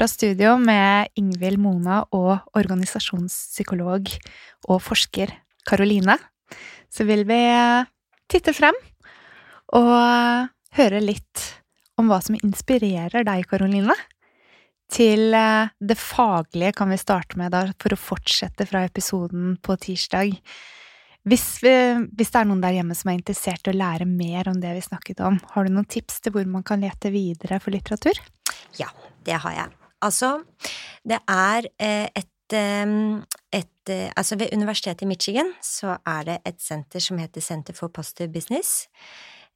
fra studio med Ingvild Mona og organisasjonspsykolog og forsker Karoline. Så vil vi titte frem og høre litt om hva som inspirerer deg, Karoline. Til det faglige kan vi starte med da, for å fortsette fra episoden på tirsdag. Hvis, vi, hvis, det er noen der hjemme som er interessert i å lære mer om det vi snakket om, har du noen tips til hvor man kan lete videre for litteratur? Ja, det har jeg. Altså, det er eh, et, et eh, Altså, ved Universitetet i Michigan så er det et senter som heter Center for Positive Business.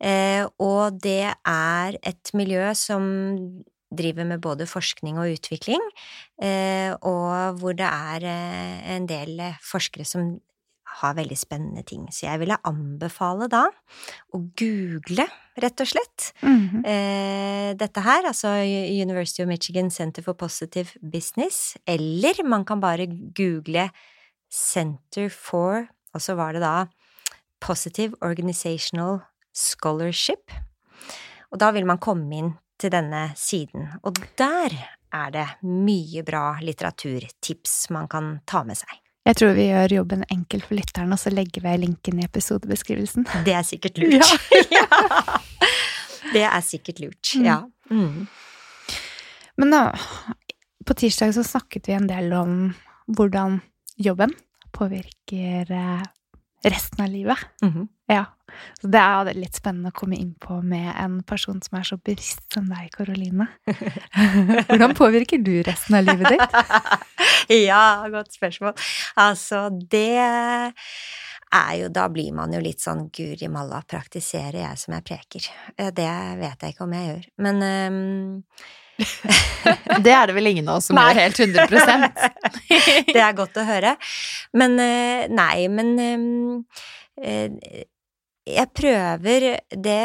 Eh, og det er et miljø som driver med både forskning og utvikling, og hvor det er en del forskere som har veldig spennende ting. Så jeg ville anbefale da å google, rett og slett, mm -hmm. eh, dette her, altså University of Michigan Center for Positive Business, eller man kan bare google Center for, og så var det da Positive Organizational Scholarship, og da vil man komme inn til denne siden, og der er det mye bra litteraturtips man kan ta med seg. Jeg tror vi gjør jobben enkel for lytteren, og så legger vi linken i episodebeskrivelsen. Det er sikkert lurt. Ja. Det er sikkert lurt, mm. ja. Mm. Men da, på tirsdag så snakket vi en del om hvordan jobben påvirker eh, resten av livet. Mm -hmm. Ja. Så det er litt spennende å komme inn på med en person som er så bevisst som deg, Karoline. Hvordan påvirker du resten av livet ditt? ja, godt spørsmål. Altså, det er jo Da blir man jo litt sånn guri malla, praktiserer jeg som jeg preker? Eh, det vet jeg ikke om jeg gjør. Men um, det er det vel ingen av oss som gjør helt 100% Det er godt å høre. Men eh, nei, men eh, jeg prøver det,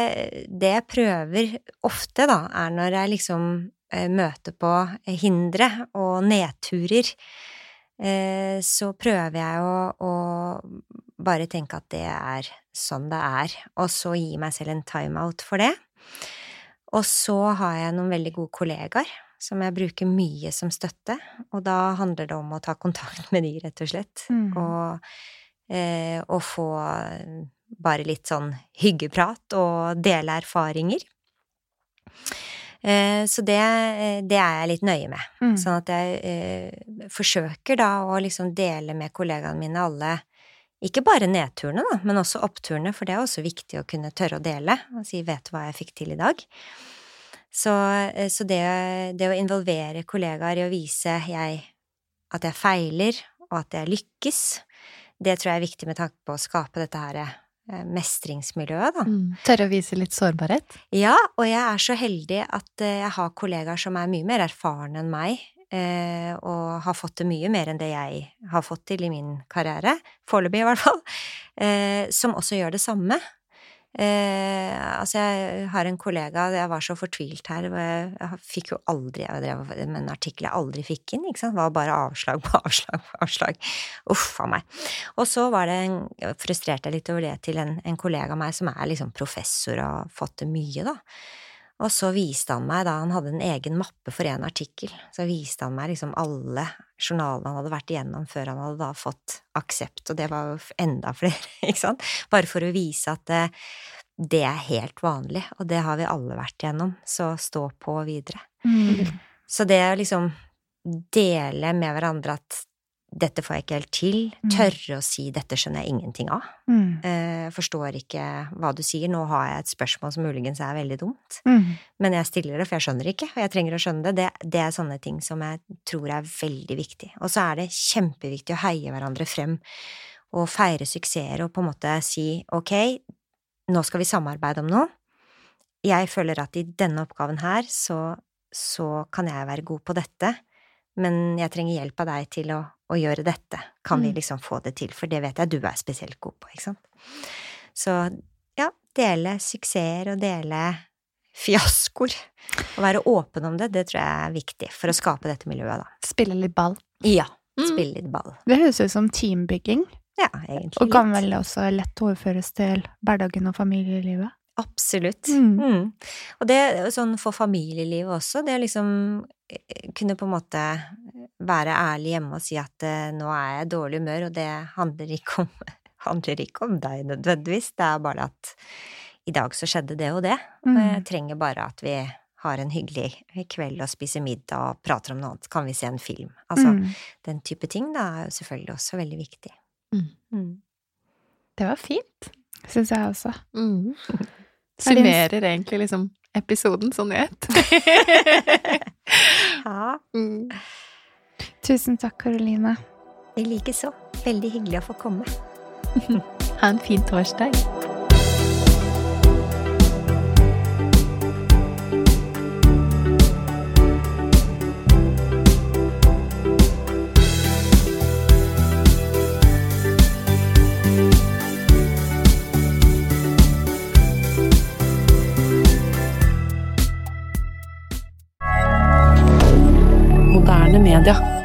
det jeg prøver ofte, da, er når jeg liksom eh, møter på hindre og nedturer, så prøver jeg å, å bare tenke at det er sånn det er, og så gi meg selv en timeout for det. Og så har jeg noen veldig gode kollegaer som jeg bruker mye som støtte, og da handler det om å ta kontakt med de, rett og slett, mm. og, eh, og få bare litt sånn hyggeprat og dele erfaringer. Eh, så det, det, er jeg litt nøye med. Mm. Sånn at jeg eh, forsøker da å liksom dele med kollegaene mine alle ikke bare nedturene, da, men også oppturene, for det er også viktig å kunne tørre å dele og si 'vet du hva jeg fikk til i dag'? Så, eh, så det, det, å involvere kollegaer i å vise jeg, at jeg feiler, og at jeg lykkes, det tror jeg er viktig med tanke på å skape dette her eh, mestringsmiljøet, da. Mm. Tørre å vise litt sårbarhet? Ja, og jeg er så heldig at eh, jeg har kollegaer som er mye mer erfarne enn meg, og har fått til mye mer enn det jeg har fått til i min karriere, foreløpig i hvert fall, eh, som også gjør det samme. Eh, altså, jeg har en kollega, jeg var så fortvilt her, jeg fikk jo aldri Jeg drev med en artikkel jeg aldri fikk inn, ikke sant, det var bare avslag på avslag på avslag. Uff a meg. Og så var det en, frustrerte jeg litt over det til en, en kollega av meg som er liksom professor og har fått til mye, da. Og så viste han meg, da han hadde en egen mappe for en artikkel, så viste han meg liksom alle journalene han hadde vært igjennom før han hadde da fått aksept, og det var jo enda flere, ikke sant, bare for å vise at det, det er helt vanlig, og det har vi alle vært igjennom, så stå på videre. Mm. Så det å liksom dele med hverandre at dette får jeg ikke helt til. Mm. Tørre å si 'dette skjønner jeg ingenting av'. Mm. Uh, forstår ikke hva du sier. Nå har jeg et spørsmål som muligens er veldig dumt. Mm. Men jeg stiller det, for jeg skjønner ikke, og jeg trenger å skjønne det. det. det. er sånne ting som jeg tror er veldig viktig. Og så er det kjempeviktig å heie hverandre frem og feire suksesser og på en måte si 'ok, nå skal vi samarbeide om noe'. Jeg føler at i denne oppgaven her så så kan jeg være god på dette, men jeg trenger hjelp av deg til å, å gjøre dette. Kan vi Mm. liksom få det til? For det vet jeg du er spesielt god på, ikke sant? Så ja, dele suksesser og dele fiaskoer. Å være åpen om det, det tror jeg er viktig for å skape dette miljøet, da. Spille litt ball. Ja. Mm. Spille litt ball. Det høres ut som teambygging, Ja, egentlig. og kan vel også lett overføres til hverdagen og familielivet. Absolutt. Mm. Mm. Og det sånn for familielivet også, det å liksom eh, kunne på en måte være ærlig hjemme og si at eh, nå er jeg i dårlig humør, og det handler ikke om, handler ikke om deg nødvendigvis, det er bare at i dag så skjedde det og det, og jeg Mm. trenger bare at vi har en hyggelig kveld og spiser middag og prater om noe annet, kan vi se en film? Altså, Mm. den type ting da er jo selvfølgelig også veldig viktig. Mm. Mm. Det var fint, syns jeg også. Mm. Er Summerer egentlig liksom episoden sånn i ett. Ja, mm. Tusen takk, Karoline. i likeså. Veldig hyggelig å få komme. Ha en fin torsdag. Moderne media.